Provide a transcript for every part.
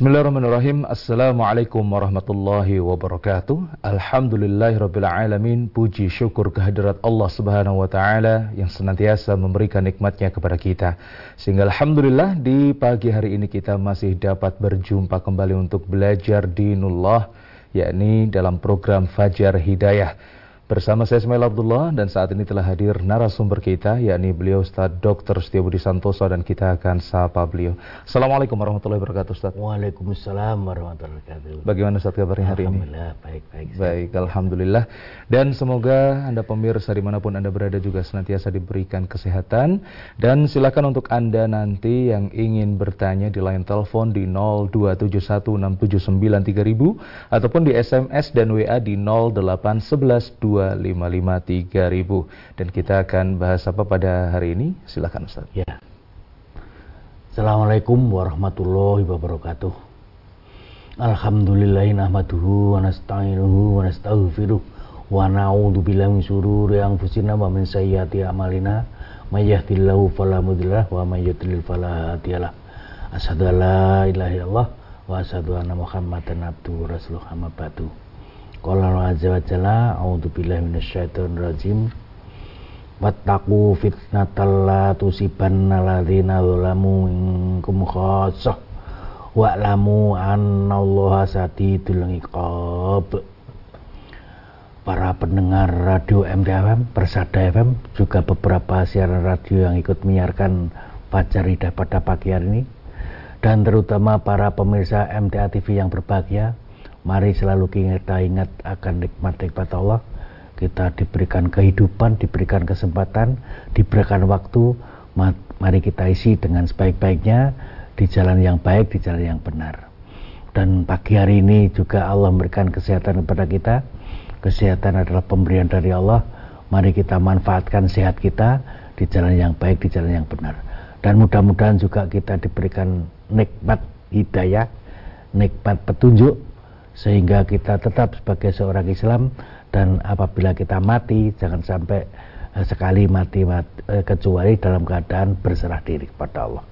Bismillahirrahmanirrahim. Assalamualaikum warahmatullahi wabarakatuh. Alhamdulillahirrabbilalamin Puji syukur kehadirat Allah subhanahu wa ta'ala Yang senantiasa memberikan nikmatnya kepada kita. Sehingga Alhamdulillah di pagi hari ini kita masih dapat berjumpa kembali untuk belajar dinullah Yakni dalam program Fajar Hidayah Bersama saya Ismail Abdullah dan saat ini telah hadir narasumber kita yakni beliau Ustaz Dr. Setiabudi Santoso dan kita akan sapa beliau. Assalamualaikum warahmatullahi wabarakatuh Ustaz. Waalaikumsalam warahmatullahi wabarakatuh. Bagaimana Ustaz kabarnya hari ini? Alhamdulillah baik baik. Baik, alhamdulillah. Dan semoga Anda pemirsa di mana pun Anda berada juga senantiasa diberikan kesehatan dan silakan untuk Anda nanti yang ingin bertanya di line telepon di 02716793000 ataupun di SMS dan WA di 08112 dan kita akan bahas apa pada hari ini? Silakan Ustaz. Ya. Assalamualaikum warahmatullahi wabarakatuh. Alhamdulillahi nahmaduhu wa nasta'inuhu wa nastaghfiruh wa na'udzu billahi min syururi anfusina wa min sayyiati a'malina. May yahdihillahu fala mudhillalah wa may yudlil fala hadiyalah asyhadu an la ilaha illallah wa asyhadu anna muhammadan abduhu wa rasuluhu amma Qala Allah azza wa jalla a'udzu billahi minasyaitonir rajim wattaqu fitnatal la tusibanna ladzina zalamu minkum khassah. Wa'lamu annallaha sadidul iqab. Para pendengar radio MDFM, Persada FM, juga beberapa siaran radio yang ikut menyiarkan Fajar Hidayah pada pagi hari ini, dan terutama para pemirsa MTA TV yang berbahagia, Mari selalu kita ingat akan nikmat-nikmat Allah. Kita diberikan kehidupan, diberikan kesempatan, diberikan waktu. Mari kita isi dengan sebaik-baiknya di jalan yang baik, di jalan yang benar. Dan pagi hari ini juga Allah memberikan kesehatan kepada kita. Kesehatan adalah pemberian dari Allah. Mari kita manfaatkan sehat kita di jalan yang baik, di jalan yang benar. Dan mudah-mudahan juga kita diberikan nikmat hidayah, nikmat petunjuk sehingga kita tetap sebagai seorang Islam dan apabila kita mati jangan sampai eh, sekali mati, mati eh, kecuali dalam keadaan berserah diri kepada Allah.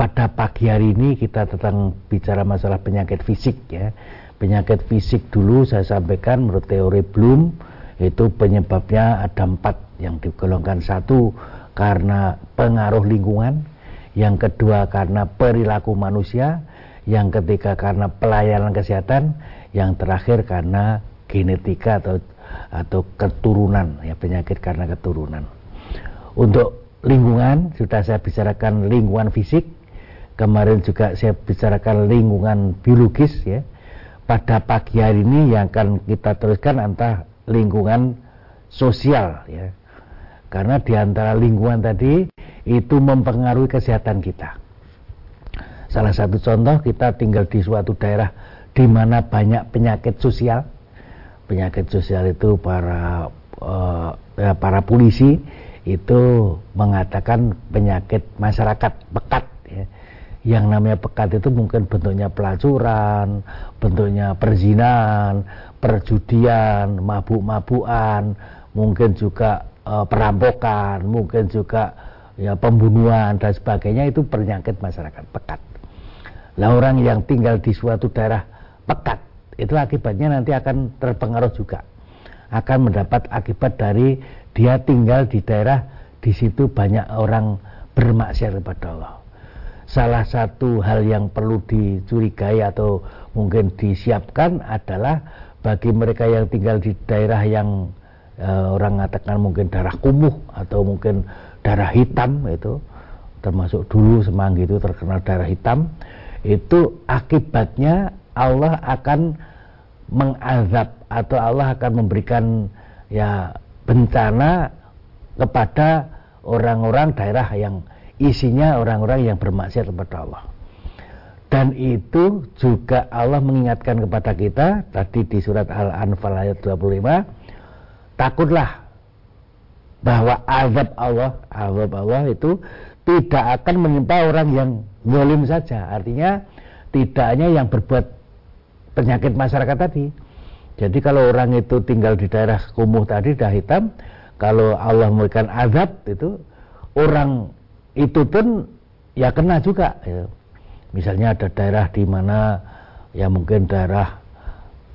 Pada pagi hari ini kita tentang bicara masalah penyakit fisik ya. Penyakit fisik dulu saya sampaikan menurut teori Bloom itu penyebabnya ada empat yang digolongkan satu karena pengaruh lingkungan, yang kedua karena perilaku manusia, yang ketiga karena pelayanan kesehatan, yang terakhir karena genetika atau atau keturunan ya penyakit karena keturunan. Untuk lingkungan sudah saya bicarakan lingkungan fisik, kemarin juga saya bicarakan lingkungan biologis ya. Pada pagi hari ini yang akan kita teruskan antara lingkungan sosial ya. Karena di antara lingkungan tadi itu mempengaruhi kesehatan kita. Salah satu contoh kita tinggal di suatu daerah di mana banyak penyakit sosial. Penyakit sosial itu para uh, para polisi itu mengatakan penyakit masyarakat pekat ya. Yang namanya pekat itu mungkin bentuknya pelacuran, bentuknya perzinahan, perjudian, mabuk-mabukan, mungkin juga uh, perampokan, mungkin juga ya pembunuhan dan sebagainya itu penyakit masyarakat pekat. Lah orang yang tinggal di suatu daerah pekat itu akibatnya nanti akan terpengaruh juga. Akan mendapat akibat dari dia tinggal di daerah di situ banyak orang bermaksiat kepada Allah. Salah satu hal yang perlu dicurigai atau mungkin disiapkan adalah bagi mereka yang tinggal di daerah yang e, orang mengatakan mungkin darah kumuh atau mungkin darah hitam itu termasuk dulu semanggi itu terkenal darah hitam itu akibatnya Allah akan mengazab atau Allah akan memberikan ya bencana kepada orang-orang daerah yang isinya orang-orang yang bermaksiat kepada Allah. Dan itu juga Allah mengingatkan kepada kita tadi di surat Al-Anfal ayat 25 takutlah bahwa azab Allah, azab Allah itu tidak akan menimpa orang yang zalim saja. Artinya tidak hanya yang berbuat penyakit masyarakat tadi. Jadi kalau orang itu tinggal di daerah kumuh tadi, dah hitam, kalau Allah memberikan azab itu orang itu pun ya kena juga. Ya. Misalnya ada daerah di mana ya mungkin daerah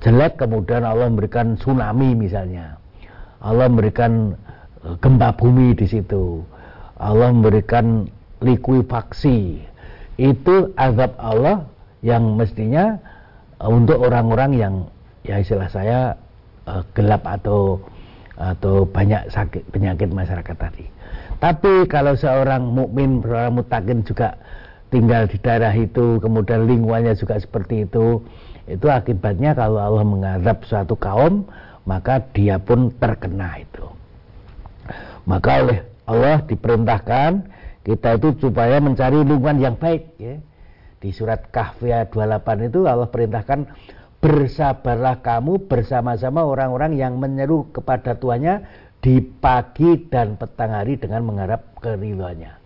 jelek kemudian Allah memberikan tsunami misalnya. Allah memberikan eh, gempa bumi di situ. Allah memberikan likuifaksi. Itu azab Allah yang mestinya eh, untuk orang-orang yang ya istilah saya uh, gelap atau atau banyak sakit penyakit masyarakat tadi. Tapi kalau seorang mukmin, seorang mutakin juga tinggal di daerah itu, kemudian lingkungannya juga seperti itu, itu akibatnya kalau Allah mengadab suatu kaum, maka dia pun terkena itu. Maka oleh Allah diperintahkan kita itu supaya mencari lingkungan yang baik. Ya. Di surat Kahfi 28 itu Allah perintahkan bersabarlah kamu bersama-sama orang-orang yang menyeru kepada tuanya di pagi dan petang hari dengan mengharap keridhoannya.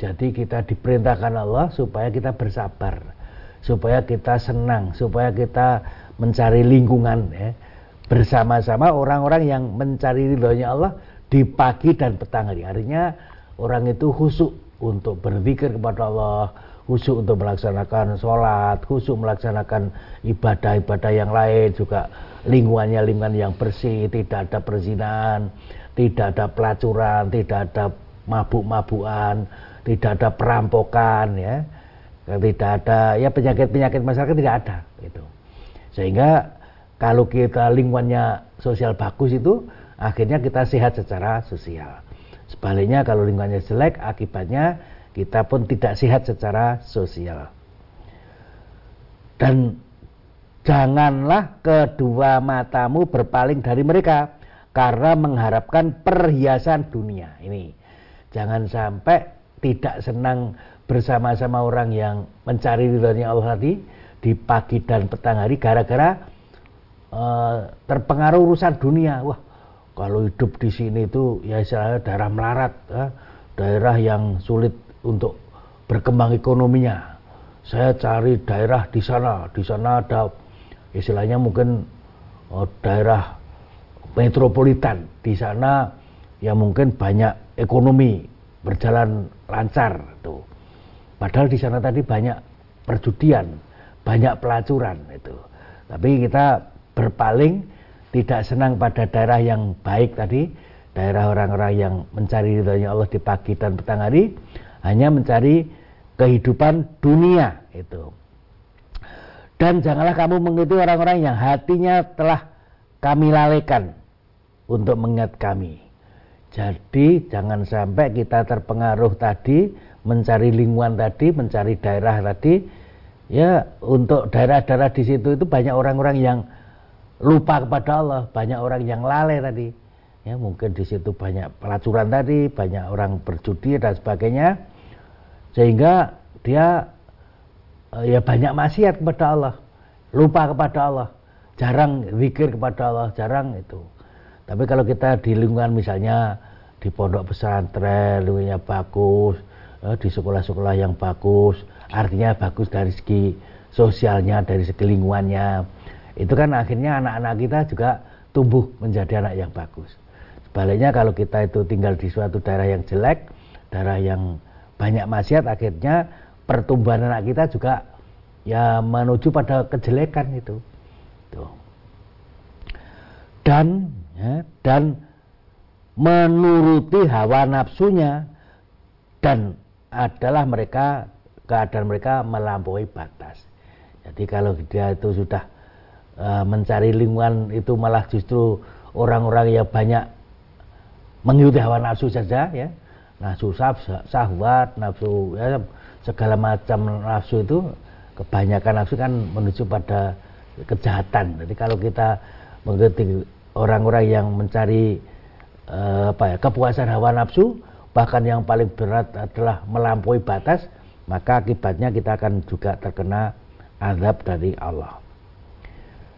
Jadi kita diperintahkan Allah supaya kita bersabar, supaya kita senang, supaya kita mencari lingkungan ya, bersama-sama orang-orang yang mencari ridhonya Allah di pagi dan petang hari. Artinya orang itu khusyuk untuk berzikir kepada Allah, khusyuk untuk melaksanakan sholat, khusyuk melaksanakan ibadah-ibadah yang lain juga lingkungannya lingkungan yang bersih, tidak ada perzinahan, tidak ada pelacuran, tidak ada mabuk-mabukan, tidak ada perampokan ya. Tidak ada ya penyakit-penyakit masyarakat tidak ada itu. Sehingga kalau kita lingkungannya sosial bagus itu akhirnya kita sehat secara sosial. Sebaliknya kalau lingkungannya jelek akibatnya kita pun tidak sehat secara sosial. Dan janganlah kedua matamu berpaling dari mereka karena mengharapkan perhiasan dunia. Ini jangan sampai tidak senang bersama-sama orang yang mencari ridhonya Allah tadi di pagi dan petang hari gara-gara uh, terpengaruh urusan dunia. Wah, kalau hidup di sini itu ya istilahnya daerah melarat, ya, daerah yang sulit untuk berkembang ekonominya. Saya cari daerah di sana, di sana ada istilahnya mungkin oh, daerah metropolitan. Di sana ya mungkin banyak ekonomi berjalan lancar tuh. Padahal di sana tadi banyak perjudian, banyak pelacuran itu. Tapi kita berpaling tidak senang pada daerah yang baik tadi, daerah orang-orang yang mencari ridhonya Allah di pagi dan petang hari, hanya mencari kehidupan dunia itu. Dan janganlah kamu mengikuti orang-orang yang hatinya telah kami lalaikan untuk mengingat kami. Jadi jangan sampai kita terpengaruh tadi mencari lingkungan tadi, mencari daerah tadi. Ya untuk daerah-daerah di situ itu banyak orang-orang yang lupa kepada Allah, banyak orang yang lalai tadi. Ya mungkin di situ banyak pelacuran tadi, banyak orang berjudi dan sebagainya. Sehingga dia eh, ya banyak maksiat kepada Allah. Lupa kepada Allah. Jarang zikir kepada Allah jarang itu. Tapi kalau kita di lingkungan misalnya di pondok pesantren lingkungannya bagus eh, di sekolah-sekolah yang bagus artinya bagus dari segi sosialnya dari segi lingkungannya itu kan akhirnya anak-anak kita juga tumbuh menjadi anak yang bagus. Sebaliknya kalau kita itu tinggal di suatu daerah yang jelek daerah yang banyak maksiat akhirnya pertumbuhan anak kita juga ya menuju pada kejelekan itu. Tuh. dan ya, dan menuruti hawa nafsunya dan adalah mereka keadaan mereka melampaui batas. Jadi kalau dia itu sudah mencari lingkungan itu malah justru orang-orang yang banyak mengikuti hawa nafsu saja ya nafsu sahwat, nafsu ya, segala macam nafsu itu kebanyakan nafsu kan menuju pada kejahatan. Jadi kalau kita mengikuti orang-orang yang mencari eh, apa ya kepuasan hawa nafsu, bahkan yang paling berat adalah melampaui batas, maka akibatnya kita akan juga terkena azab dari Allah.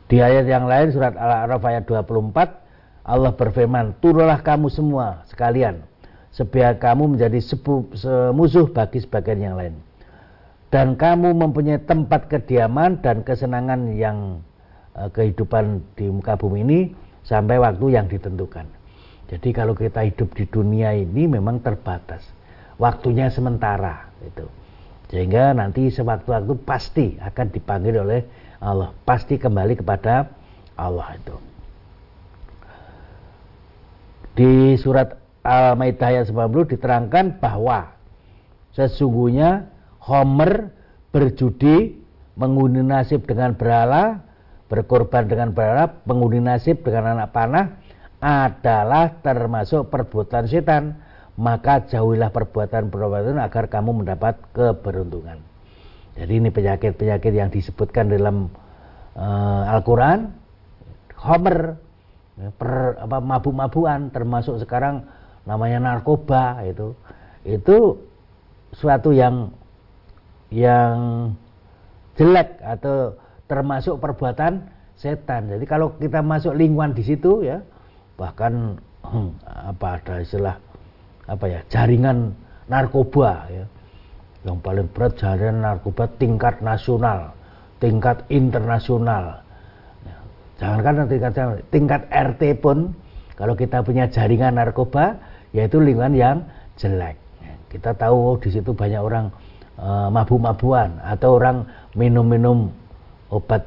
Di ayat yang lain surat Al-A'raf ayat 24 Allah berfirman, "Turunlah kamu semua sekalian sebiar kamu menjadi semusuh bagi sebagian yang lain. Dan kamu mempunyai tempat kediaman dan kesenangan yang eh, kehidupan di muka bumi ini sampai waktu yang ditentukan. Jadi kalau kita hidup di dunia ini memang terbatas. Waktunya sementara itu. Sehingga nanti sewaktu-waktu pasti akan dipanggil oleh Allah, pasti kembali kepada Allah itu. Di surat Al-Maidah ayat 90 diterangkan bahwa sesungguhnya Homer berjudi mengundi nasib dengan berhala, berkorban dengan berhala, mengundi nasib dengan anak panah adalah termasuk perbuatan setan maka jauhilah perbuatan-perbuatan agar kamu mendapat keberuntungan. Jadi ini penyakit-penyakit yang disebutkan dalam uh, Al-Quran, homer, ya, per, apa, mabuk-mabuan, termasuk sekarang namanya narkoba itu, itu suatu yang yang jelek atau termasuk perbuatan setan. Jadi kalau kita masuk lingkungan di situ ya, bahkan hmm, apa ada istilah apa ya jaringan narkoba ya yang paling berat jaringan narkoba tingkat nasional tingkat internasional. Ya, jangankan tingkat tingkat RT pun kalau kita punya jaringan narkoba yaitu lingkungan yang jelek. Ya, kita tahu oh, di situ banyak orang uh, mabuk-mabuan atau orang minum-minum obat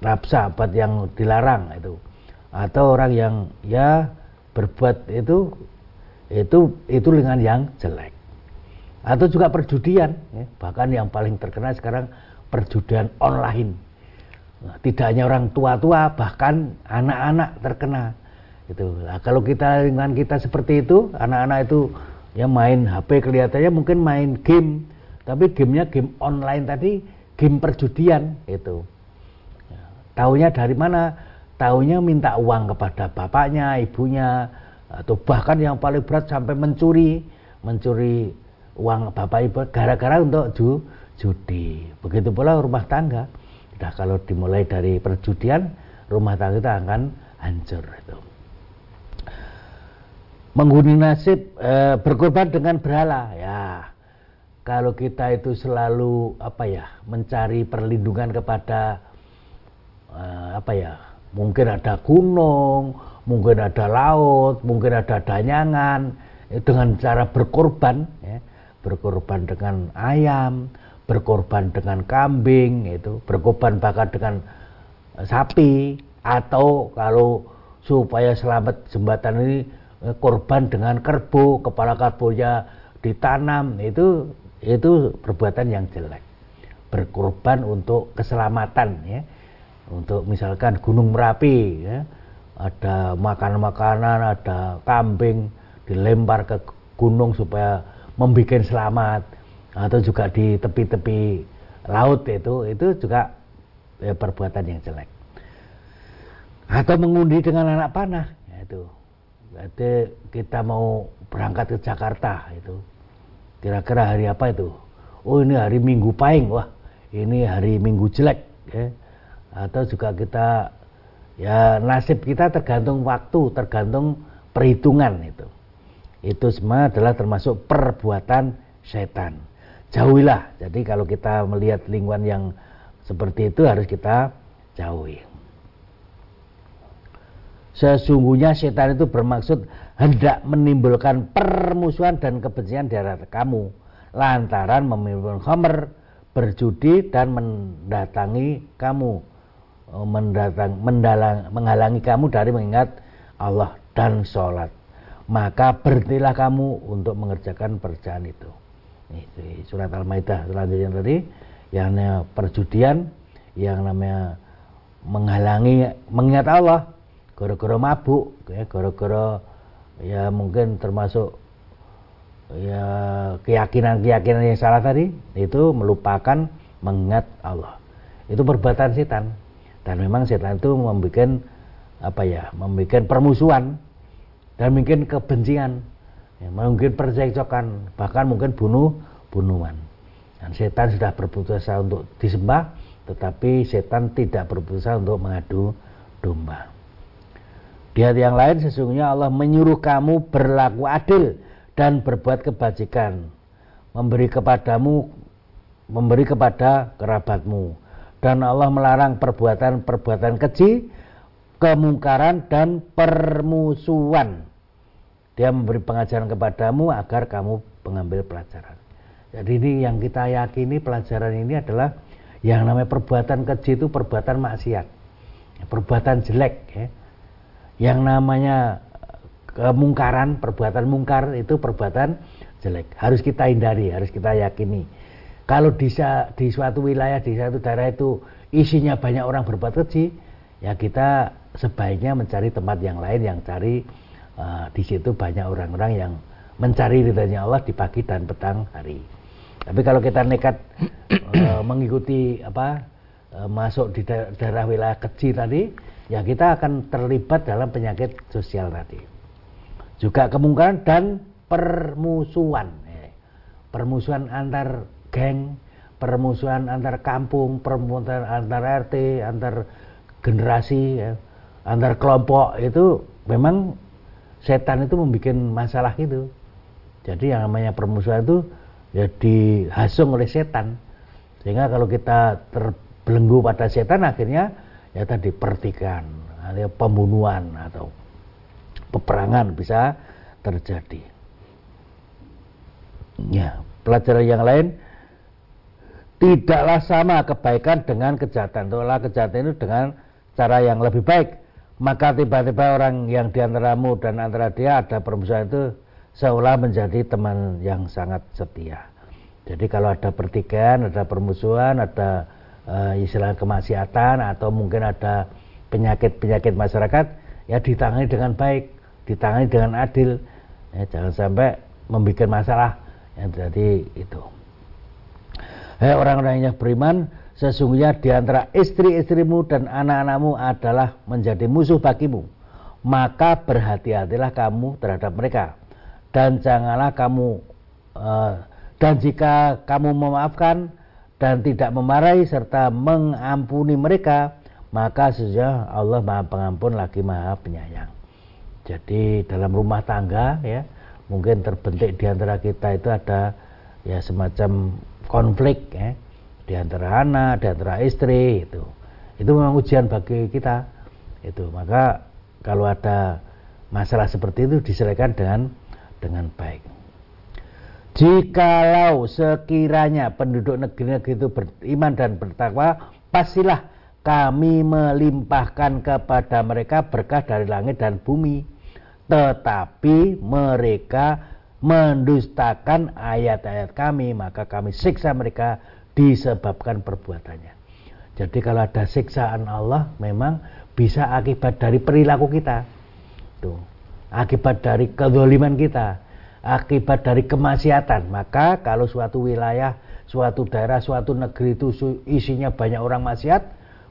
rapsa obat yang dilarang itu. Atau orang yang ya berbuat itu itu itu lingkungan yang jelek atau juga perjudian ya. bahkan yang paling terkenal sekarang perjudian online. Nah, tidak hanya orang tua-tua bahkan anak-anak terkena. Itu nah, kalau kita lingkungan kita seperti itu anak-anak itu ya main HP kelihatannya mungkin main game. Tapi gamenya game online tadi game perjudian itu ya, tahunya dari mana? Tahunya minta uang kepada bapaknya ibunya atau bahkan yang paling berat sampai mencuri mencuri uang bapak ibu gara-gara untuk ju, judi. Begitu pula rumah tangga. Nah kalau dimulai dari perjudian rumah tangga itu akan hancur itu. Menghuni nasib e, berkorban dengan berhala ya. Kalau kita itu selalu apa ya mencari perlindungan kepada e, apa ya mungkin ada gunung mungkin ada laut, mungkin ada danyangan, eh, dengan cara berkorban, ya, berkorban dengan ayam, berkorban dengan kambing, itu berkorban bahkan dengan eh, sapi, atau kalau supaya selamat jembatan ini eh, korban dengan kerbau, kepala kerbaunya ditanam, itu itu perbuatan yang jelek. Berkorban untuk keselamatan, ya, untuk misalkan Gunung Merapi, ya, ada makanan-makanan, ada kambing dilempar ke gunung supaya membuat selamat atau juga di tepi-tepi laut itu itu juga ya, perbuatan yang jelek. Atau mengundi dengan anak panah ya itu. Berarti kita mau berangkat ke Jakarta itu. Kira-kira hari apa itu? Oh ini hari Minggu Pahing wah ini hari Minggu jelek ya. Atau juga kita ya nasib kita tergantung waktu tergantung perhitungan itu itu semua adalah termasuk perbuatan setan. Jauhilah. Jadi kalau kita melihat lingkungan yang seperti itu harus kita jauhi. Sesungguhnya setan itu bermaksud hendak menimbulkan permusuhan dan kebencian di antara kamu. Lantaran memimpin homer berjudi dan mendatangi kamu. Mendatang, mendalang, menghalangi kamu dari mengingat Allah dan sholat maka berhentilah kamu untuk mengerjakan pekerjaan itu. Ini surat Al-Maidah selanjutnya tadi yang namanya perjudian yang namanya menghalangi mengingat Allah. Gara-gara mabuk ya gara-gara ya mungkin termasuk ya keyakinan-keyakinan yang salah tadi itu melupakan mengingat Allah. Itu perbuatan setan. Dan memang setan itu membuat apa ya membuat permusuhan dan mungkin kebencian. Ya, mungkin percekcokan. Bahkan mungkin bunuh bunuhan. Dan setan sudah berputusa untuk disembah tetapi setan tidak berputusa untuk mengadu domba. Di hati yang lain sesungguhnya Allah menyuruh kamu berlaku adil dan berbuat kebajikan. Memberi kepadamu memberi kepada kerabatmu. Dan Allah melarang perbuatan-perbuatan keji, kemungkaran dan permusuhan. Dia memberi pengajaran kepadamu agar kamu mengambil pelajaran. Jadi ini yang kita yakini pelajaran ini adalah yang namanya perbuatan keji itu perbuatan maksiat, perbuatan jelek. Ya. Yang namanya kemungkaran, perbuatan mungkar itu perbuatan jelek. Harus kita hindari, harus kita yakini. Kalau di, di suatu wilayah, di suatu daerah itu isinya banyak orang berbuat keji, ya kita sebaiknya mencari tempat yang lain yang cari uh, di situ banyak orang-orang yang mencari ridhanya Allah di pagi dan petang hari. Tapi kalau kita nekat uh, mengikuti apa uh, masuk di daerah wilayah kecil tadi, ya kita akan terlibat dalam penyakit sosial tadi. Juga kemungkinan dan permusuhan, eh, permusuhan antar geng, permusuhan antar kampung, permusuhan antar RT, antar generasi, ya, antar kelompok itu memang setan itu membuat masalah itu. Jadi yang namanya permusuhan itu ya dihasung oleh setan. Sehingga kalau kita terbelenggu pada setan akhirnya ya tadi pertikan atau pembunuhan atau peperangan bisa terjadi. Ya pelajaran yang lain tidaklah sama kebaikan dengan kejahatan. Itulah kejahatan itu dengan cara yang lebih baik maka tiba-tiba orang yang diantaramu dan antara dia ada permusuhan itu seolah menjadi teman yang sangat setia. Jadi kalau ada pertikaian, ada permusuhan, ada uh, istilah kemaksiatan atau mungkin ada penyakit-penyakit masyarakat, ya ditangani dengan baik, ditangani dengan adil, ya, jangan sampai membuat masalah. Ya, jadi itu. Hei orang-orang yang beriman, sesungguhnya di antara istri-istrimu dan anak-anakmu adalah menjadi musuh bagimu. Maka berhati-hatilah kamu terhadap mereka. Dan janganlah kamu uh, dan jika kamu memaafkan dan tidak memarahi serta mengampuni mereka maka sejauh Allah maha pengampun lagi maha penyayang. Jadi dalam rumah tangga ya mungkin terbentuk di antara kita itu ada ya semacam konflik ya di antara anak, di antara istri itu. Itu memang ujian bagi kita. Itu. Maka kalau ada masalah seperti itu diselesaikan dengan dengan baik. Jikalau sekiranya penduduk negeri-negeri itu beriman dan bertakwa, pastilah kami melimpahkan kepada mereka berkah dari langit dan bumi. Tetapi mereka mendustakan ayat-ayat kami, maka kami siksa mereka disebabkan perbuatannya. Jadi kalau ada siksaan Allah memang bisa akibat dari perilaku kita. Tuh akibat dari kezaliman kita, akibat dari kemaksiatan. Maka kalau suatu wilayah, suatu daerah, suatu negeri itu isinya banyak orang maksiat,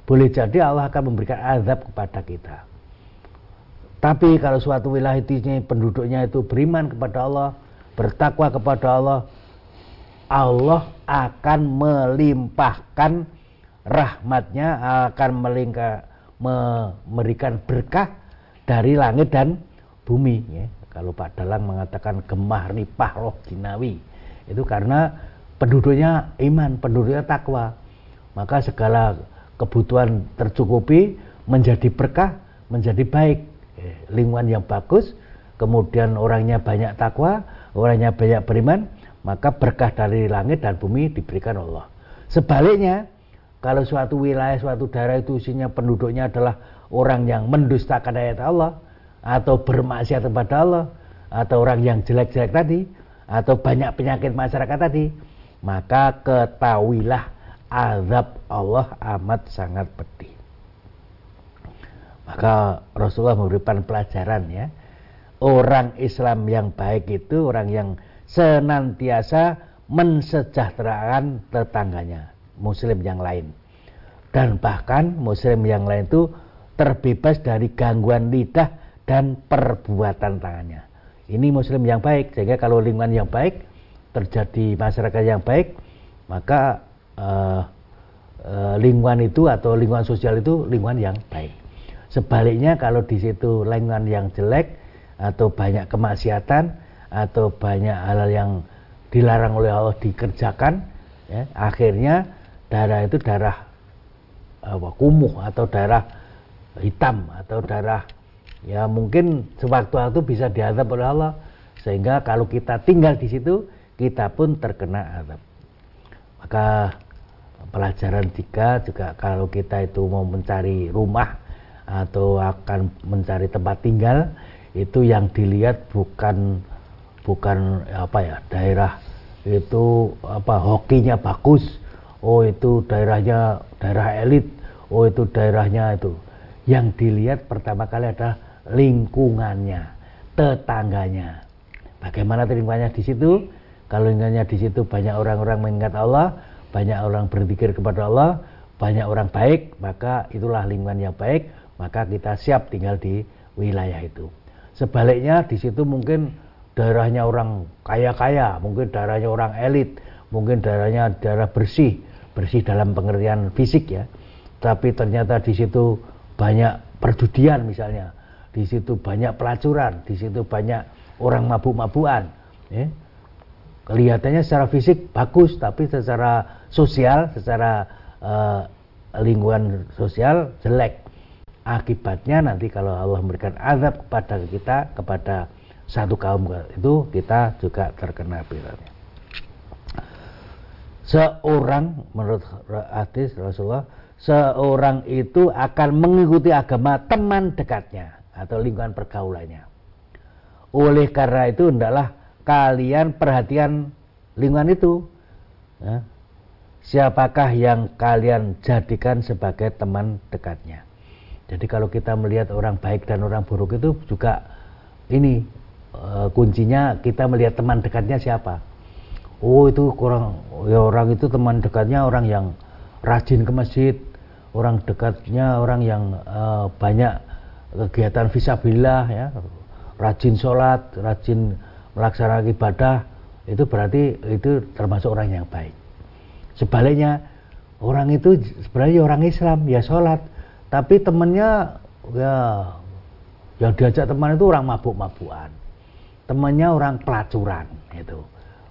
boleh jadi Allah akan memberikan azab kepada kita. Tapi kalau suatu wilayah itu penduduknya itu beriman kepada Allah, bertakwa kepada Allah, Allah akan melimpahkan rahmatnya, akan melingkar, memberikan berkah dari langit dan bumi ya. Kalau Pak Dalang mengatakan gemah ripah roh jinawi itu karena penduduknya iman, penduduknya takwa. Maka segala kebutuhan tercukupi menjadi berkah, menjadi baik. Ya, lingkungan yang bagus, kemudian orangnya banyak takwa, orangnya banyak beriman, maka berkah dari langit dan bumi diberikan Allah. Sebaliknya, kalau suatu wilayah, suatu daerah itu isinya penduduknya adalah orang yang mendustakan ayat Allah, atau bermaksiat kepada Allah atau orang yang jelek-jelek tadi atau banyak penyakit masyarakat tadi maka ketahuilah azab Allah amat sangat pedih maka Rasulullah memberikan pelajaran ya orang Islam yang baik itu orang yang senantiasa mensejahterakan tetangganya muslim yang lain dan bahkan muslim yang lain itu terbebas dari gangguan lidah dan perbuatan tangannya. Ini muslim yang baik, sehingga kalau lingkungan yang baik terjadi masyarakat yang baik, maka uh, uh, lingkungan itu atau lingkungan sosial itu lingkungan yang baik. Sebaliknya kalau di situ lingkungan yang jelek atau banyak kemaksiatan atau banyak hal-hal yang dilarang oleh Allah dikerjakan, ya, akhirnya darah itu darah uh, kumuh atau darah hitam atau darah ya mungkin sewaktu-waktu bisa diadab oleh Allah sehingga kalau kita tinggal di situ kita pun terkena azab. Maka pelajaran tiga juga kalau kita itu mau mencari rumah atau akan mencari tempat tinggal itu yang dilihat bukan bukan apa ya daerah itu apa hokinya bagus oh itu daerahnya daerah elit oh itu daerahnya itu. Yang dilihat pertama kali adalah lingkungannya tetangganya. Bagaimana lingkungannya di situ? Kalau lingkungannya di situ banyak orang-orang mengingat Allah banyak orang berpikir kepada Allah banyak orang baik maka itulah lingkungan yang baik maka kita siap tinggal di wilayah itu. Sebaliknya di situ mungkin daerahnya orang kaya-kaya mungkin daerahnya orang elit mungkin daerahnya daerah bersih bersih dalam pengertian fisik ya tapi ternyata di situ banyak perjudian misalnya di situ banyak pelacuran di situ banyak orang mabuk-mabukan ya. kelihatannya secara fisik bagus tapi secara sosial secara uh, lingkungan sosial jelek akibatnya nanti kalau Allah memberikan azab kepada kita kepada satu kaum itu kita juga terkena bilangnya seorang menurut hadis Rasulullah seorang itu akan mengikuti agama teman dekatnya atau lingkungan pergaulannya. Oleh karena itu hendaklah kalian perhatian lingkungan itu. Ya. Siapakah yang kalian jadikan sebagai teman dekatnya? Jadi kalau kita melihat orang baik dan orang buruk itu juga ini e, kuncinya kita melihat teman dekatnya siapa. Oh itu kurang ya orang itu teman dekatnya orang yang rajin ke masjid orang dekatnya orang yang uh, banyak kegiatan visabilillah ya. Rajin sholat rajin melaksanakan ibadah itu berarti itu termasuk orang yang baik. Sebaliknya orang itu sebenarnya orang Islam ya sholat tapi temennya ya yang diajak teman itu orang mabuk-mabukan temannya orang pelacuran itu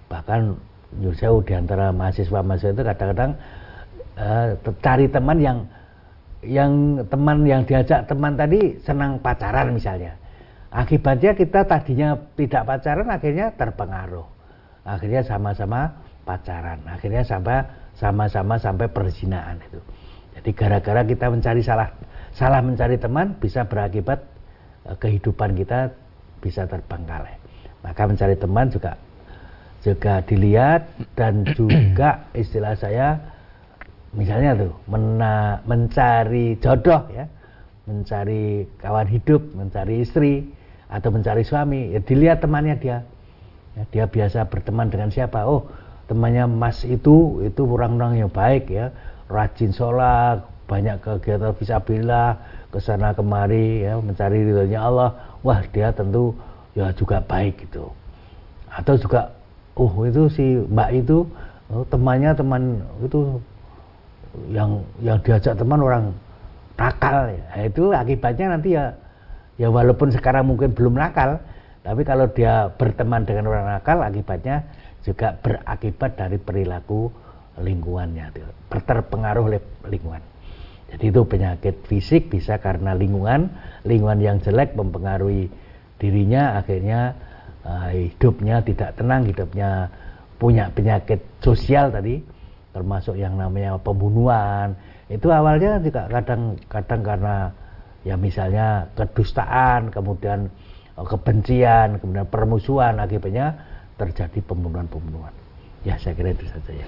bahkan Yusuf di antara mahasiswa-mahasiswa itu kadang-kadang uh, cari teman yang yang teman yang diajak teman tadi senang pacaran misalnya. Akibatnya kita tadinya tidak pacaran akhirnya terpengaruh. Akhirnya sama-sama pacaran akhirnya sampai sama-sama sampai perzinaan itu jadi gara-gara kita mencari salah salah mencari teman bisa berakibat uh, kehidupan kita bisa terbengkalai maka mencari teman juga juga dilihat dan juga istilah saya misalnya tuh mena, mencari jodoh ya. Mencari kawan hidup mencari istri atau mencari suami. Ya dilihat temannya dia. Ya, dia biasa berteman dengan siapa. Oh temannya mas itu itu orang-orang yang baik ya. Rajin sholat banyak kegiatan visabilillah ke sana kemari ya mencari ridhonya Allah. Wah dia tentu ya juga baik gitu. Atau juga oh itu si mbak itu oh, temannya teman itu yang yang diajak teman orang nakal ya. Nah, itu akibatnya nanti ya ya walaupun sekarang mungkin belum nakal tapi kalau dia berteman dengan orang nakal akibatnya juga berakibat dari perilaku lingkungannya terpengaruh oleh lingkungan. Jadi itu penyakit fisik bisa karena lingkungan lingkungan yang jelek mempengaruhi dirinya akhirnya uh, hidupnya tidak tenang, hidupnya punya penyakit sosial tadi, termasuk yang namanya pembunuhan. Itu awalnya juga kadang-kadang karena ya misalnya kedustaan, kemudian uh, kebencian, kemudian permusuhan, akibatnya terjadi pembunuhan-pembunuhan. Ya saya kira itu saja ya.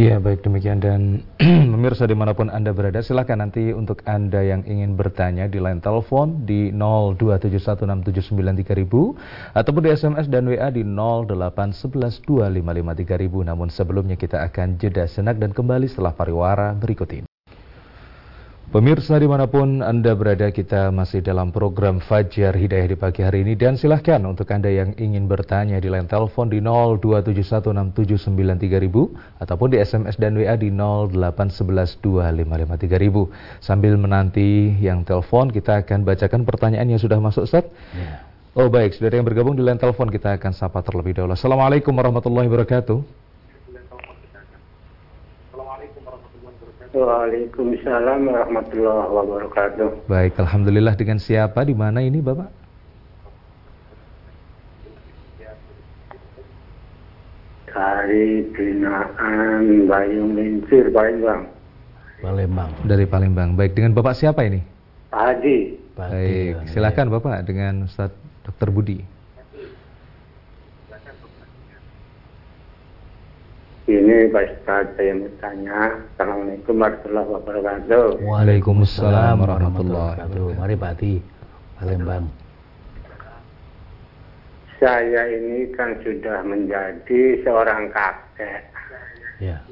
Iya baik demikian dan pemirsa di mana pun anda berada silahkan nanti untuk anda yang ingin bertanya di line telepon di 02716793000 ataupun di SMS dan WA di 08112553000 namun sebelumnya kita akan jeda senak dan kembali setelah pariwara berikut ini. Pemirsa di mana pun Anda berada kita masih dalam program Fajar Hidayah di pagi hari ini dan silahkan untuk Anda yang ingin bertanya di line telepon di 02716793000 ataupun di SMS dan WA di 08112553000 sambil menanti yang telepon kita akan bacakan pertanyaan yang sudah masuk Ustaz. Ya. Oh baik, saudara yang bergabung di line telepon kita akan sapa terlebih dahulu. Assalamualaikum warahmatullahi wabarakatuh. Waalaikumsalam warahmatullahi wabarakatuh. Baik, alhamdulillah dengan siapa di mana ini, Bapak? Hari Binaan Bayung Lincir, Palembang. Palembang. Dari Palembang. Baik, dengan Bapak siapa ini? Pak Haji. Baik, silakan Bapak dengan Ustaz Dr. Budi. Ini Pak Ustaz, saya mau tanya. Assalamualaikum warahmatullahi wabarakatuh. Waalaikumsalam warahmatullahi wabarakatuh. Mari Pak Ati, Palembang. Saya ini kan sudah menjadi seorang kakek. Ya.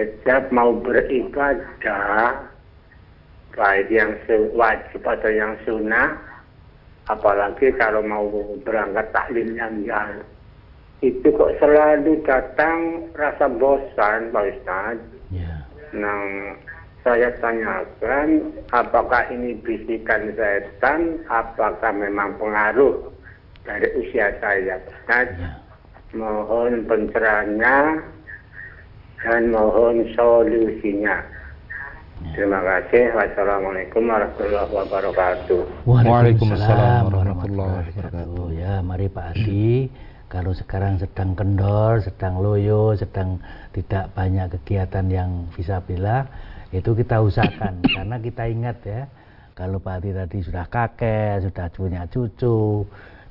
Setiap mau beribadah, baik yang wajib atau yang sunnah, apalagi kalau mau berangkat taklim yang jauh, itu kok selalu datang rasa bosan, Pak Ustaz. Ya. Nah, saya tanyakan, apakah ini bisikan setan, apakah memang pengaruh dari usia saya, Ustaz? Ya. Mohon pencerahannya dan mohon solusinya. Terima kasih. Wassalamualaikum warahmatullahi wabarakatuh. Waalaikumsalam warahmatullahi wabarakatuh. Ya, mari Pak Adi. Kalau sekarang sedang kendor, sedang loyo, sedang tidak banyak kegiatan yang visabilillah, itu kita usahakan. Karena kita ingat ya, kalau Pak Adi tadi sudah kakek, sudah punya cucu,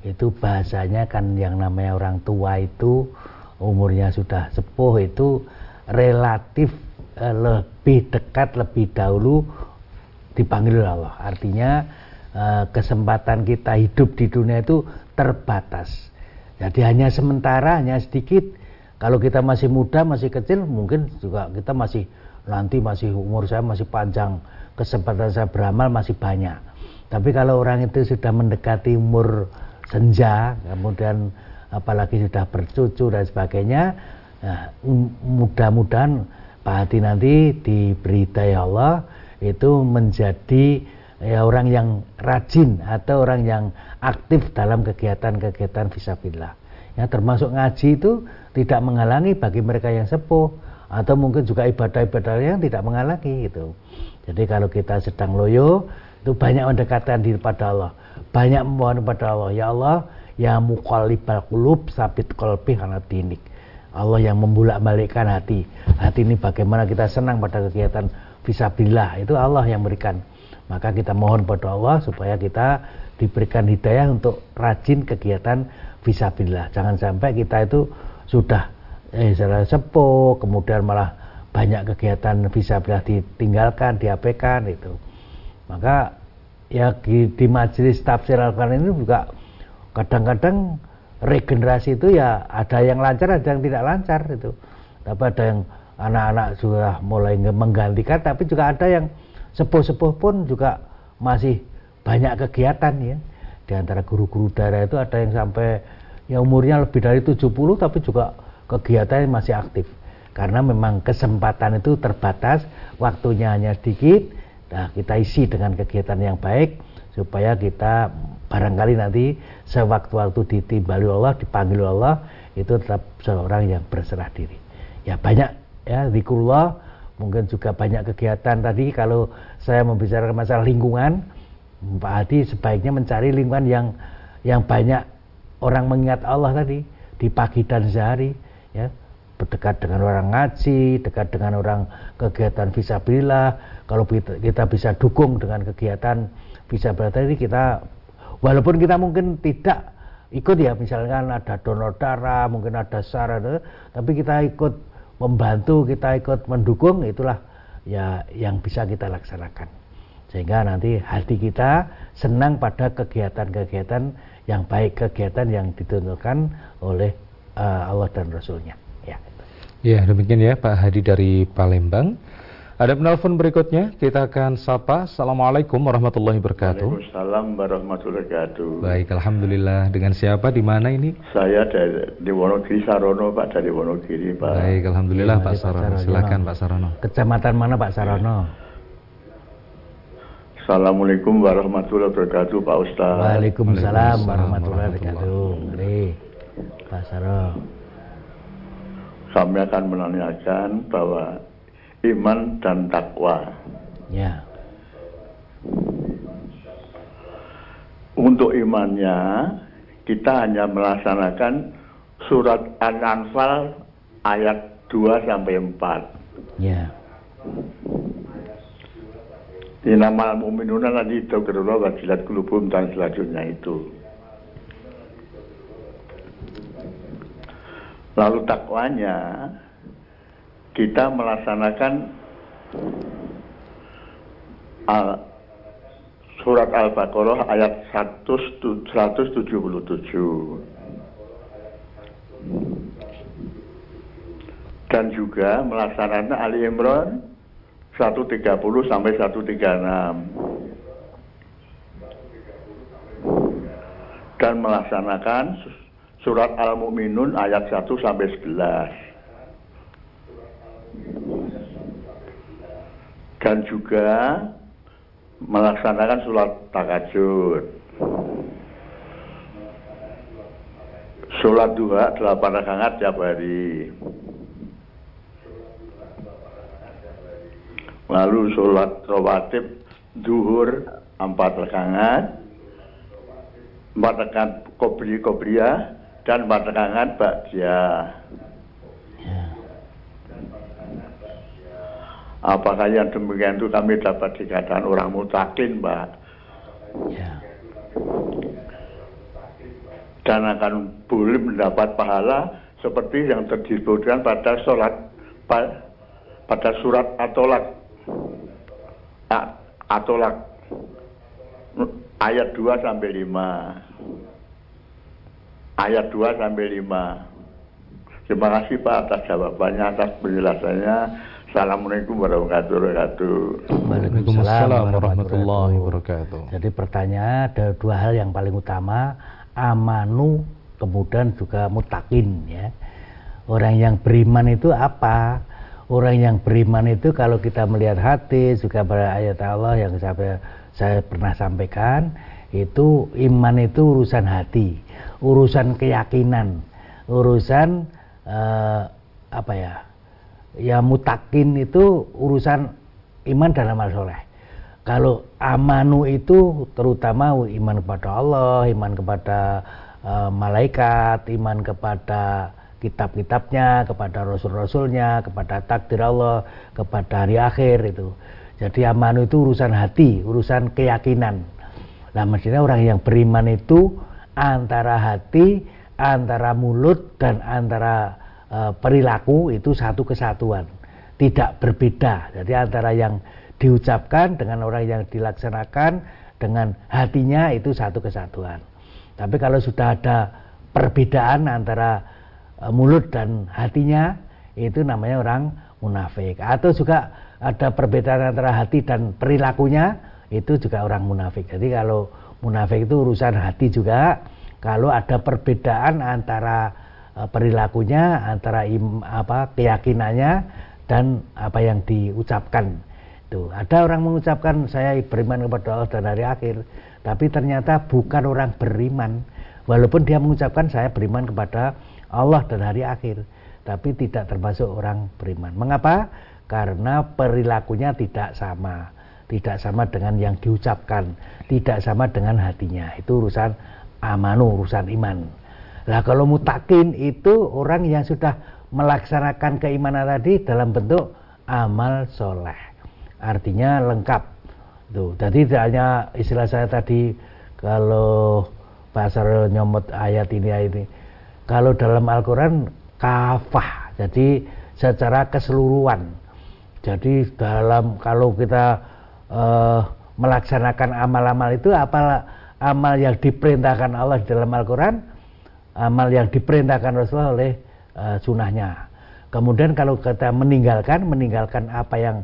itu bahasanya kan yang namanya orang tua itu umurnya sudah sepuh itu relatif eh, lebih dekat lebih dahulu dipanggil Allah. Artinya eh, kesempatan kita hidup di dunia itu terbatas. Jadi hanya sementara, hanya sedikit. Kalau kita masih muda, masih kecil, mungkin juga kita masih nanti masih umur saya masih panjang, kesempatan saya beramal masih banyak. Tapi kalau orang itu sudah mendekati umur senja, kemudian apalagi sudah bercucu dan sebagainya, nah, m- mudah-mudahan Pak Hati nanti diberi daya Allah itu menjadi ya orang yang rajin atau orang yang aktif dalam kegiatan-kegiatan visabilillah. Ya termasuk ngaji itu tidak menghalangi bagi mereka yang sepuh atau mungkin juga ibadah-ibadah yang tidak menghalangi gitu. Jadi kalau kita sedang loyo itu banyak mendekatkan diri pada Allah, banyak memohon kepada Allah, ya Allah, ya muqallibal qulub sabit qalbi ala dinik. Allah yang membulak-balikkan hati. Hati ini bagaimana kita senang pada kegiatan visabilillah itu Allah yang berikan. Maka kita mohon pada Allah supaya kita diberikan hidayah untuk rajin kegiatan visabilillah. Jangan sampai kita itu sudah eh sepuh, kemudian malah banyak kegiatan visabilillah ditinggalkan, diabaikan itu. Maka ya di, di majelis tafsir Al-Quran ini juga kadang-kadang regenerasi itu ya ada yang lancar, ada yang tidak lancar itu. Tapi ada yang anak-anak sudah mulai menggantikan, tapi juga ada yang sepuh-sepuh pun juga masih banyak kegiatan ya. Di antara guru-guru daerah itu ada yang sampai ya umurnya lebih dari 70 tapi juga kegiatannya masih aktif. Karena memang kesempatan itu terbatas, waktunya hanya sedikit. Nah, kita isi dengan kegiatan yang baik supaya kita barangkali nanti sewaktu-waktu ditimbali Allah, dipanggil Allah, itu tetap seorang yang berserah diri. Ya banyak ya zikrullah, mungkin juga banyak kegiatan tadi kalau saya membicarakan masalah lingkungan, Pak Hadi sebaiknya mencari lingkungan yang yang banyak orang mengingat Allah tadi di pagi dan sehari ya berdekat dengan orang ngaji, dekat dengan orang kegiatan visabilillah. Kalau kita bisa dukung dengan kegiatan visabilillah tadi kita walaupun kita mungkin tidak ikut ya misalkan ada donor darah, mungkin ada saran, tapi kita ikut membantu, kita ikut mendukung itulah ya yang bisa kita laksanakan. Sehingga nanti hati kita senang pada kegiatan-kegiatan yang baik, kegiatan yang ditentukan oleh uh, Allah dan Rasulnya. Ya. Ya, demikian ya Pak Hadi dari Palembang. Ada penelpon berikutnya, kita akan sapa. Assalamualaikum warahmatullahi wabarakatuh. Waalaikumsalam warahmatullahi wabarakatuh. Baik, Alhamdulillah. Dengan siapa, di mana ini? Saya dari di Wonogiri Sarono, Pak, dari Wonogiri, Pak. Baik, Alhamdulillah Ya, Pak Sarono. Sarono. Silakan Pak Sarono. Kecamatan mana Pak Sarono? Assalamualaikum warahmatullahi wabarakatuh, Pak Ustaz. Waalaikumsalam Waalaikumsalam warahmatullahi warahmatullahi wabarakatuh. Mari, Pak Sarono. Kami akan menanyakan bahwa iman dan takwa. Ya, Untuk imannya, kita hanya melaksanakan surat An-Anfal ayat 2 sampai 4. Ya. Inamal mu'minuna nanti dokerullah wajilat kulubum dan selanjutnya itu. Lalu takwanya kita melaksanakan al, surat Al-Baqarah ayat 177. Dan juga melaksanakan Ali Imran 130 sampai 136 dan melaksanakan surat Al-Mu'minun ayat 1 sampai 11 dan juga melaksanakan surat takajud Sholat duha 8 rakaat tiap hari. lalu sholat rawatib duhur empat rakaat empat rakaat kobri kobriya dan empat rakaat bakja ya. Apakah yang demikian itu kami dapat dikatakan orang mutakin mbak ya. dan akan boleh mendapat pahala seperti yang terdisebutkan pada sholat pada surat atolak Atolak ayat 2 sampai 5. Ayat 2 sampai 5. Terima kasih Pak atas jawabannya, atas penjelasannya. Assalamualaikum warahmatullahi wabarakatuh. Waalaikumsalam warahmatullahi wabarakatuh. Jadi pertanyaan ada dua hal yang paling utama, amanu kemudian juga mutakin ya. Orang yang beriman itu apa? orang yang beriman itu kalau kita melihat hati juga pada ayat Allah yang saya, saya pernah sampaikan itu iman itu urusan hati urusan keyakinan urusan eh, apa ya ya mutakin itu urusan iman dan amal soleh kalau amanu itu terutama iman kepada Allah iman kepada uh, malaikat iman kepada kitab-kitabnya, kepada rasul-rasulnya, kepada takdir Allah, kepada hari akhir itu. Jadi amanu itu urusan hati, urusan keyakinan. Nah, maksudnya orang yang beriman itu antara hati, antara mulut dan antara perilaku itu satu kesatuan, tidak berbeda. Jadi antara yang diucapkan dengan orang yang dilaksanakan dengan hatinya itu satu kesatuan. Tapi kalau sudah ada perbedaan antara Eh, mulut dan hatinya itu namanya orang munafik atau juga ada perbedaan antara hati dan perilakunya itu juga orang munafik jadi kalau munafik itu urusan hati juga kalau ada perbedaan antara eh, perilakunya antara im, apa keyakinannya dan apa yang diucapkan. Itu ada orang mengucapkan saya beriman kepada Allah dan hari akhir tapi ternyata bukan orang beriman. Walaupun dia mengucapkan saya beriman kepada Allah dan hari akhir tapi tidak termasuk orang beriman. Mengapa? Karena perilakunya tidak sama. Tidak sama dengan yang diucapkan. Tidak sama dengan hatinya. Itu urusan amanu urusan iman lah kalau mutakin itu orang yang sudah melaksanakan keimanan tadi dalam bentuk amal soleh. Artinya lengkap. Tuh jadi tidak hanya istilah saya tadi kalau pasar nyomot ayat ini ayat ini. Kalau dalam Al-Quran kafah, jadi secara keseluruhan. Jadi dalam kalau kita uh, melaksanakan amal-amal itu apa amal yang diperintahkan Allah dalam Al-Quran, amal yang diperintahkan Rasulullah oleh uh, sunnahnya. Kemudian kalau kita meninggalkan, meninggalkan apa yang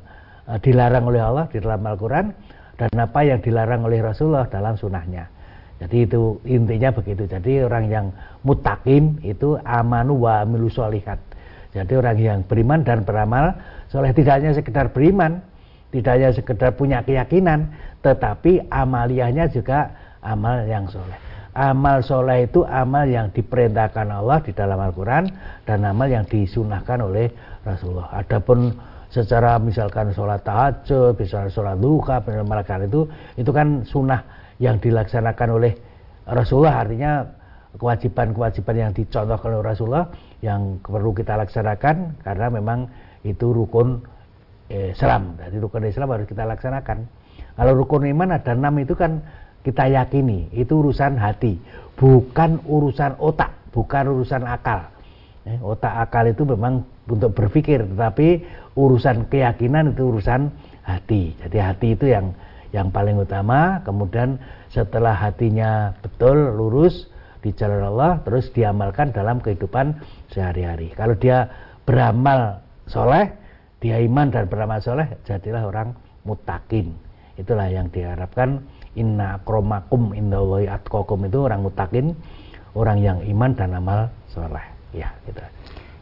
uh, dilarang oleh Allah di dalam Al-Quran dan apa yang dilarang oleh Rasulullah dalam sunnahnya. Jadi itu intinya begitu. Jadi orang yang mutakin itu amanu wa amilu solihat. Jadi orang yang beriman dan beramal soleh tidak hanya sekedar beriman, tidak hanya sekedar punya keyakinan, tetapi amaliyahnya juga amal yang soleh. Amal soleh itu amal yang diperintahkan Allah di dalam Al-Quran dan amal yang disunahkan oleh Rasulullah. Adapun secara misalkan sholat tahajud, misalkan sholat duha, melakukan itu, itu kan sunnah yang dilaksanakan oleh Rasulullah artinya kewajiban-kewajiban yang dicontohkan oleh Rasulullah yang perlu kita laksanakan karena memang itu rukun eh, Islam. Jadi rukun Islam harus kita laksanakan. Kalau rukun iman ada enam itu kan kita yakini itu urusan hati, bukan urusan otak, bukan urusan akal. Eh, otak akal itu memang untuk berpikir, tetapi urusan keyakinan itu urusan hati. Jadi hati itu yang yang paling utama. Kemudian setelah hatinya betul lurus di jalan Allah, terus diamalkan dalam kehidupan sehari-hari. Kalau dia beramal soleh, dia iman dan beramal soleh, jadilah orang mutakin. Itulah yang diharapkan. Inna kromakum indallahi atkokum itu orang mutakin, orang yang iman dan amal soleh. Ya, gitu.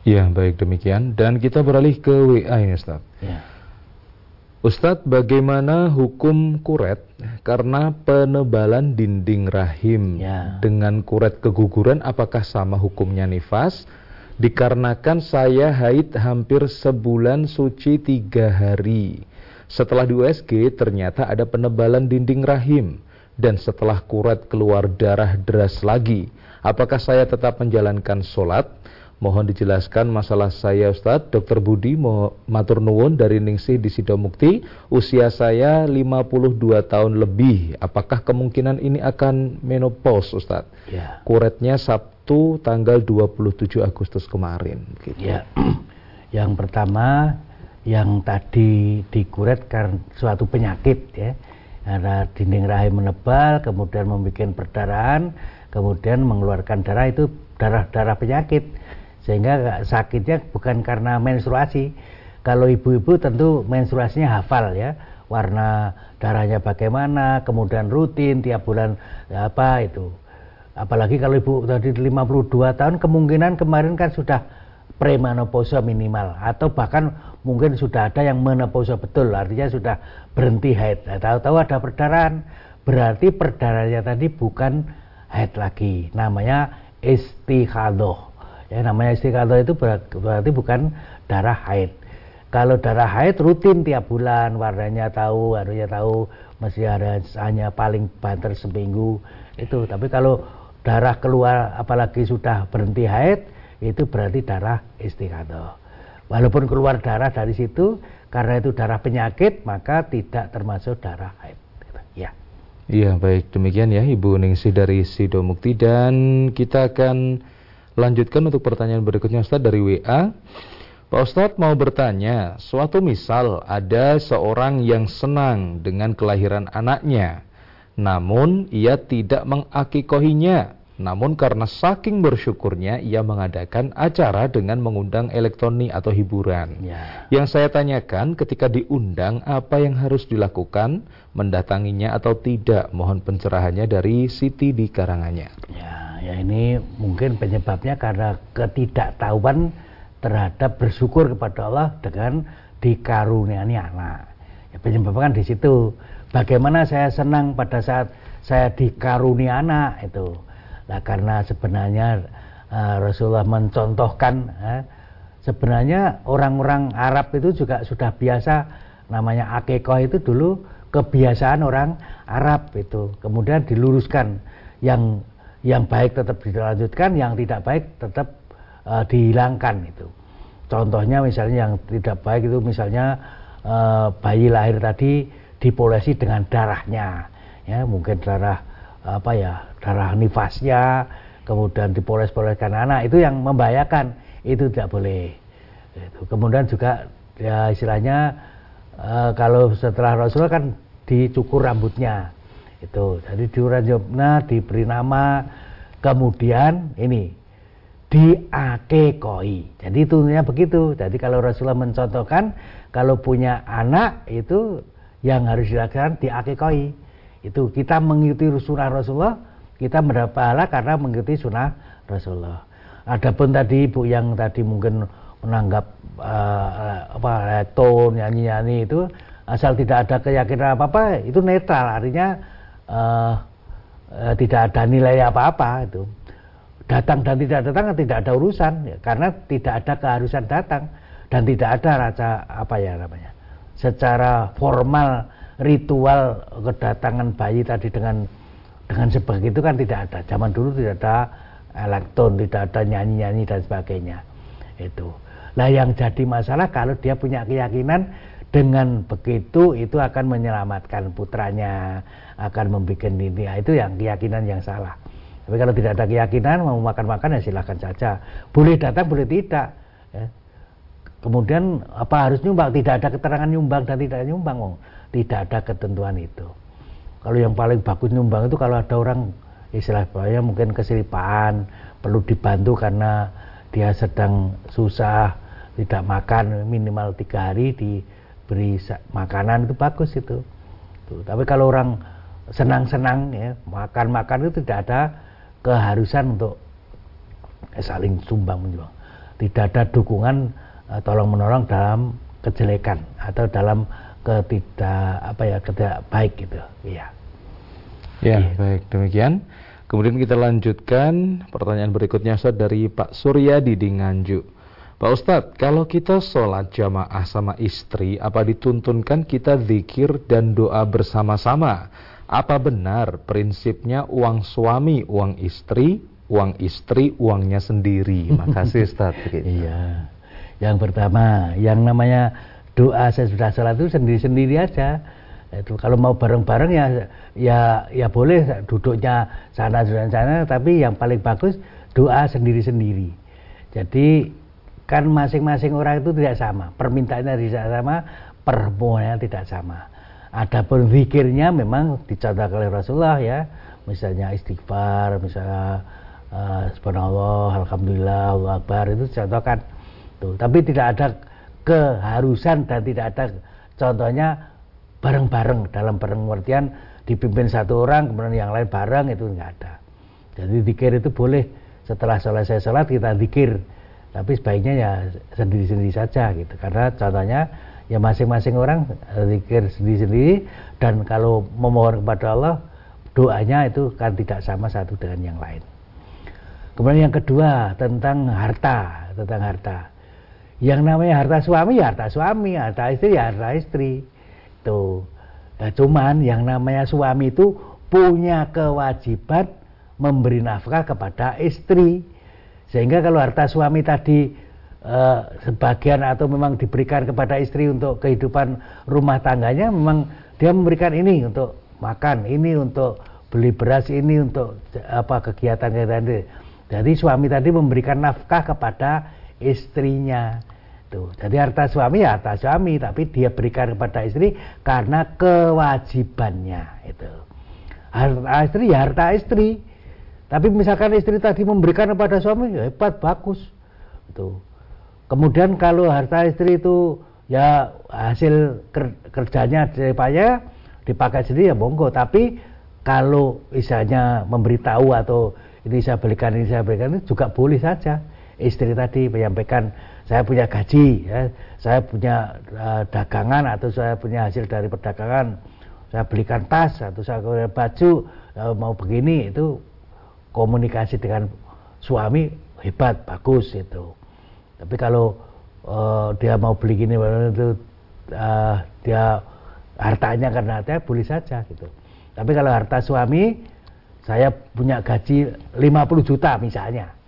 Ya, baik demikian. Dan kita beralih ke WA ini, Ustaz. Ya. Ustadz, bagaimana hukum kuret karena penebalan dinding rahim ya. dengan kuret keguguran apakah sama hukumnya nifas? Dikarenakan saya haid hampir sebulan suci tiga hari. Setelah di USG ternyata ada penebalan dinding rahim dan setelah kuret keluar darah deras lagi. Apakah saya tetap menjalankan sholat? Mohon dijelaskan masalah saya Ustadz, Dr. Budi Matur Nuwun dari Ningsih di Sidomukti. Usia saya 52 tahun lebih. Apakah kemungkinan ini akan menopause Ustadz? Ya. Kuretnya Sabtu tanggal 27 Agustus kemarin. Gitu. Ya. Yang pertama, yang tadi dikuret karena suatu penyakit ya. Ada dinding rahim menebal, kemudian membuat perdarahan, kemudian mengeluarkan darah itu darah-darah penyakit. Sehingga sakitnya bukan karena menstruasi. Kalau ibu-ibu tentu menstruasinya hafal ya. Warna darahnya bagaimana kemudian rutin tiap bulan ya apa itu. Apalagi kalau ibu tadi 52 tahun kemungkinan kemarin kan sudah premenopausa minimal atau bahkan mungkin sudah ada yang menopausa betul artinya sudah berhenti haid nah, tahu-tahu ada perdarahan berarti perdarahannya tadi bukan haid lagi namanya istihadoh Ya namanya istiqadah itu berarti bukan darah haid. Kalau darah haid rutin tiap bulan, warnanya tahu, harusnya tahu, masih ada hanya paling banter seminggu itu. Tapi kalau darah keluar apalagi sudah berhenti haid, itu berarti darah istiqadah. Walaupun keluar darah dari situ, karena itu darah penyakit, maka tidak termasuk darah haid. Ya. Iya, baik demikian ya Ibu Ningsih dari Sidomukti dan kita akan Lanjutkan untuk pertanyaan berikutnya Ustaz dari WA. Pak Ustadz mau bertanya, suatu misal ada seorang yang senang dengan kelahiran anaknya, namun ia tidak mengakikohinya. Namun karena saking bersyukurnya, ia mengadakan acara dengan mengundang elektronik atau hiburan. Ya. Yang saya tanyakan, ketika diundang, apa yang harus dilakukan, mendatanginya atau tidak? Mohon pencerahannya dari Siti di Karangannya. Ya ya ini mungkin penyebabnya karena ketidaktahuan terhadap bersyukur kepada Allah dengan dikaruniai anak. Ya, penyebabnya kan di situ. Bagaimana saya senang pada saat saya dikaruniai anak itu. Nah, karena sebenarnya uh, Rasulullah mencontohkan uh, sebenarnya orang-orang Arab itu juga sudah biasa namanya akikoh itu dulu kebiasaan orang Arab itu. Kemudian diluruskan yang yang baik tetap dilanjutkan, yang tidak baik tetap uh, dihilangkan itu. Contohnya misalnya yang tidak baik itu misalnya uh, bayi lahir tadi dipolesi dengan darahnya, ya mungkin darah apa ya darah nifasnya, kemudian dipoles-poleskan. Anak itu yang membahayakan, itu tidak boleh. Kemudian juga ya istilahnya uh, kalau setelah Rasulullah kan dicukur rambutnya, itu. Jadi diuranjobna diberi nama kemudian ini diakekoi. Jadi itunya begitu. Jadi kalau Rasulullah mencontohkan kalau punya anak itu yang harus dilakukan diakekoi itu kita mengikuti sunnah Rasulullah kita mendapat pahala karena mengikuti sunnah Rasulullah. Adapun tadi ibu yang tadi mungkin menanggap uh, apa tone nyanyi-nyanyi itu asal tidak ada keyakinan apa-apa itu netral. Artinya uh, uh, tidak ada nilai apa-apa itu. Datang dan tidak datang kan tidak ada urusan ya, karena tidak ada keharusan datang dan tidak ada rasa apa ya namanya secara formal ritual kedatangan bayi tadi dengan dengan sebegitu kan tidak ada zaman dulu tidak ada elektron, tidak ada nyanyi-nyanyi dan sebagainya. Itu. Nah yang jadi masalah kalau dia punya keyakinan dengan begitu itu akan menyelamatkan putranya, akan membuat ini. Nah, itu yang keyakinan yang salah. Tapi kalau tidak ada keyakinan mau makan-makan ya silahkan saja. Boleh datang, boleh tidak. Ya. Kemudian apa harus nyumbang? Tidak ada keterangan nyumbang dan tidak nyumbang, oh. tidak ada ketentuan itu. Kalau yang paling bagus nyumbang itu kalau ada orang istilah bahaya mungkin kesilipaan, perlu dibantu karena dia sedang susah, tidak makan minimal tiga hari diberi makanan itu bagus itu. Tuh. Tapi kalau orang senang-senang ya makan-makan itu tidak ada keharusan untuk saling sumbang menyumbang. Tidak ada dukungan tolong menolong dalam kejelekan atau dalam ketidak apa ya ketidak baik gitu. Iya. Ya, iya. baik demikian. Kemudian kita lanjutkan pertanyaan berikutnya Ustaz dari Pak Suryadi di Nganjuk. Pak Ustadz, kalau kita sholat jamaah sama istri, apa dituntunkan kita zikir dan doa bersama-sama? Apa benar prinsipnya uang suami, uang istri, uang istri, uangnya sendiri? Makasih Ustaz. Iya. Yang pertama, yang namanya doa saya sudah sholat itu sendiri-sendiri aja. Itu kalau mau bareng-bareng ya ya ya boleh duduknya sana sana sana, tapi yang paling bagus doa sendiri-sendiri. Jadi kan masing-masing orang itu tidak sama, permintaannya tidak sama, permohonannya tidak sama. Adapun zikirnya memang dicontohkan oleh Rasulullah ya, misalnya istighfar, misalnya uh, subhanallah, alhamdulillah, Allah akbar itu dicontohkan. Tuh, tapi tidak ada keharusan dan tidak ada contohnya bareng-bareng dalam pengertian dipimpin satu orang kemudian yang lain bareng itu enggak ada. Jadi zikir itu boleh setelah selesai sholat kita zikir tapi sebaiknya ya sendiri-sendiri saja gitu karena contohnya ya masing-masing orang zikir sendiri-sendiri dan kalau memohon kepada Allah doanya itu kan tidak sama satu dengan yang lain. Kemudian yang kedua tentang harta, tentang harta. Yang namanya harta suami ya harta suami, harta istri ya harta istri. Tuh. Nah, cuman yang namanya suami itu punya kewajiban memberi nafkah kepada istri. Sehingga kalau harta suami tadi uh, sebagian atau memang diberikan kepada istri untuk kehidupan rumah tangganya memang dia memberikan ini untuk makan ini untuk beli beras ini untuk apa kegiatan-kegiatan itu jadi suami tadi memberikan nafkah kepada istrinya tuh jadi harta suami ya harta suami tapi dia berikan kepada istri karena kewajibannya itu harta istri ya harta istri tapi misalkan istri tadi memberikan kepada suami ya hebat bagus itu Kemudian kalau harta istri itu ya hasil kerjanya daripada dipakai sendiri ya monggo. Tapi kalau misalnya memberitahu atau ini saya belikan ini saya belikan ini juga boleh saja. Istri tadi menyampaikan saya punya gaji, ya, saya punya uh, dagangan atau saya punya hasil dari perdagangan, saya belikan tas atau saya punya baju uh, mau begini itu komunikasi dengan suami hebat bagus itu. Tapi kalau uh, dia mau beli gini itu uh, dia hartanya karena harta boleh saja gitu. Tapi kalau harta suami saya punya gaji 50 juta misalnya.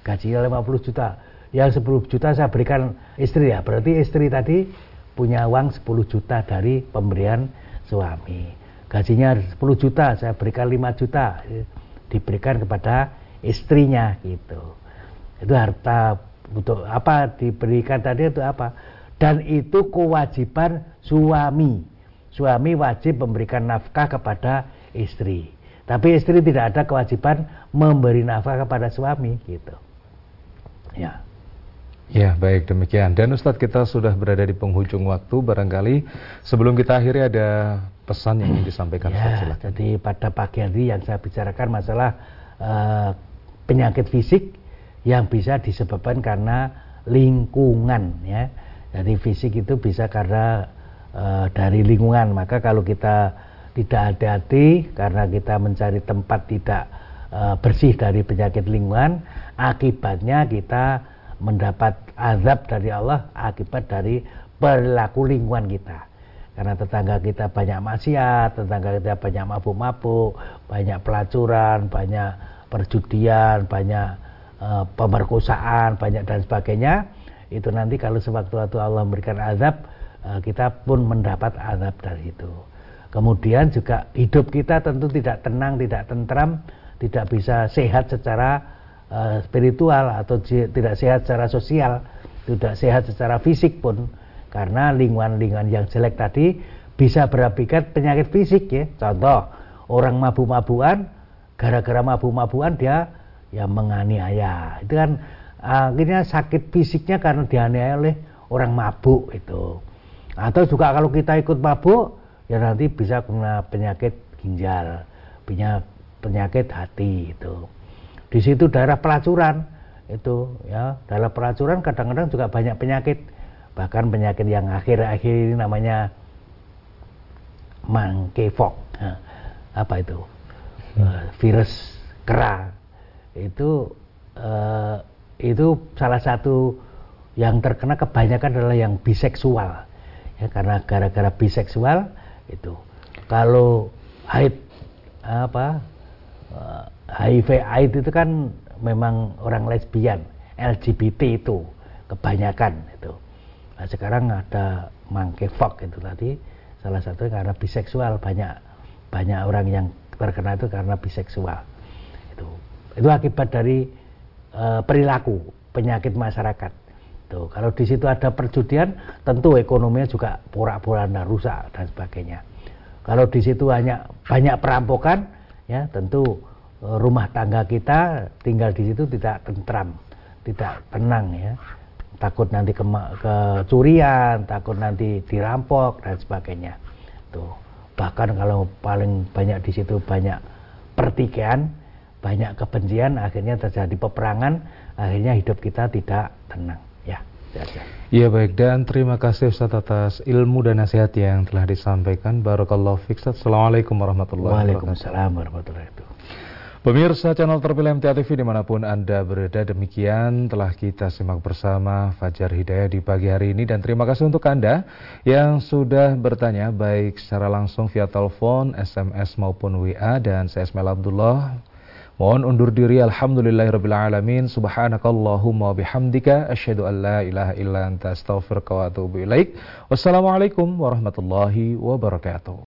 Gajinya 50 juta yang 10 juta saya berikan istri ya. Berarti istri tadi punya uang 10 juta dari pemberian suami. Gajinya 10 juta saya berikan 5 juta diberikan kepada istrinya gitu. Itu harta untuk apa diberikan tadi itu apa? Dan itu kewajiban suami. Suami wajib memberikan nafkah kepada istri. Tapi istri tidak ada kewajiban memberi nafkah kepada suami gitu. Ya Ya baik demikian dan Ustadz kita sudah berada di penghujung waktu barangkali sebelum kita akhiri ada pesan yang ingin disampaikan ya, Ustadz Jadi pada pagi hari yang saya bicarakan masalah uh, penyakit fisik yang bisa disebabkan karena lingkungan ya. Jadi fisik itu bisa karena e, dari lingkungan. Maka kalau kita tidak hati-hati karena kita mencari tempat tidak e, bersih dari penyakit lingkungan, akibatnya kita mendapat azab dari Allah akibat dari perilaku lingkungan kita. Karena tetangga kita banyak maksiat, tetangga kita banyak mabuk-mabuk, banyak pelacuran, banyak perjudian, banyak uh, pemerkosaan, banyak dan sebagainya, itu nanti kalau sewaktu-waktu Allah memberikan azab, uh, kita pun mendapat azab dari itu. Kemudian juga hidup kita tentu tidak tenang, tidak tentram, tidak bisa sehat secara spiritual atau tidak sehat secara sosial, tidak sehat secara fisik pun karena lingkungan-lingkungan yang jelek tadi bisa berakibat penyakit fisik ya. Contoh, orang mabuk-mabukan gara-gara mabuk-mabukan dia ya menganiaya. Itu kan akhirnya sakit fisiknya karena dianiaya oleh orang mabuk itu. Atau juga kalau kita ikut mabuk ya nanti bisa kena penyakit ginjal, punya penyakit hati itu. Di situ daerah pelacuran. Itu ya, daerah pelacuran kadang-kadang juga banyak penyakit. Bahkan penyakit yang akhir-akhir ini namanya monkeypox nah, apa itu? Uh, virus kera. Itu uh, itu salah satu yang terkena kebanyakan adalah yang biseksual. Ya karena gara-gara biseksual itu. Kalau HIV apa eh, HIV AIDS itu kan memang orang lesbian LGBT itu kebanyakan itu. Nah, sekarang ada monkeypox itu tadi salah satu karena biseksual banyak banyak orang yang terkena itu karena biseksual itu. Itu akibat dari e, perilaku penyakit masyarakat tuh kalau di situ ada perjudian tentu ekonominya juga porak-poranda rusak dan sebagainya. Kalau di situ hanya banyak perampokan ya tentu rumah tangga kita tinggal di situ tidak tentram tidak tenang ya takut nanti ke kecurian, takut nanti dirampok dan sebagainya. Tuh. Bahkan kalau paling banyak di situ banyak pertikaian, banyak kebencian, akhirnya terjadi peperangan, akhirnya hidup kita tidak tenang. Ya, Iya baik dan terima kasih Ustaz atas ilmu dan nasihat yang telah disampaikan. Barakallahu fiik. Assalamualaikum warahmatullahi wabarakatuh. Waalaikumsalam warahmatullahi wabarakatuh. Pemirsa channel terpilih MTA TV di mana pun Anda berada demikian telah kita simak bersama Fajar Hidayah di pagi hari ini. Dan terima kasih untuk Anda yang sudah bertanya baik secara langsung via telepon, SMS maupun WA dan saya Ismail Abdullah Mohon undur diri. Alhamdulillahirrabbilalamin subhanakallahumma bihamdika asyhadu an la ilaha illa anta astaghfiruka wa atubu ilaik. Wassalamualaikum warahmatullahi wabarakatuh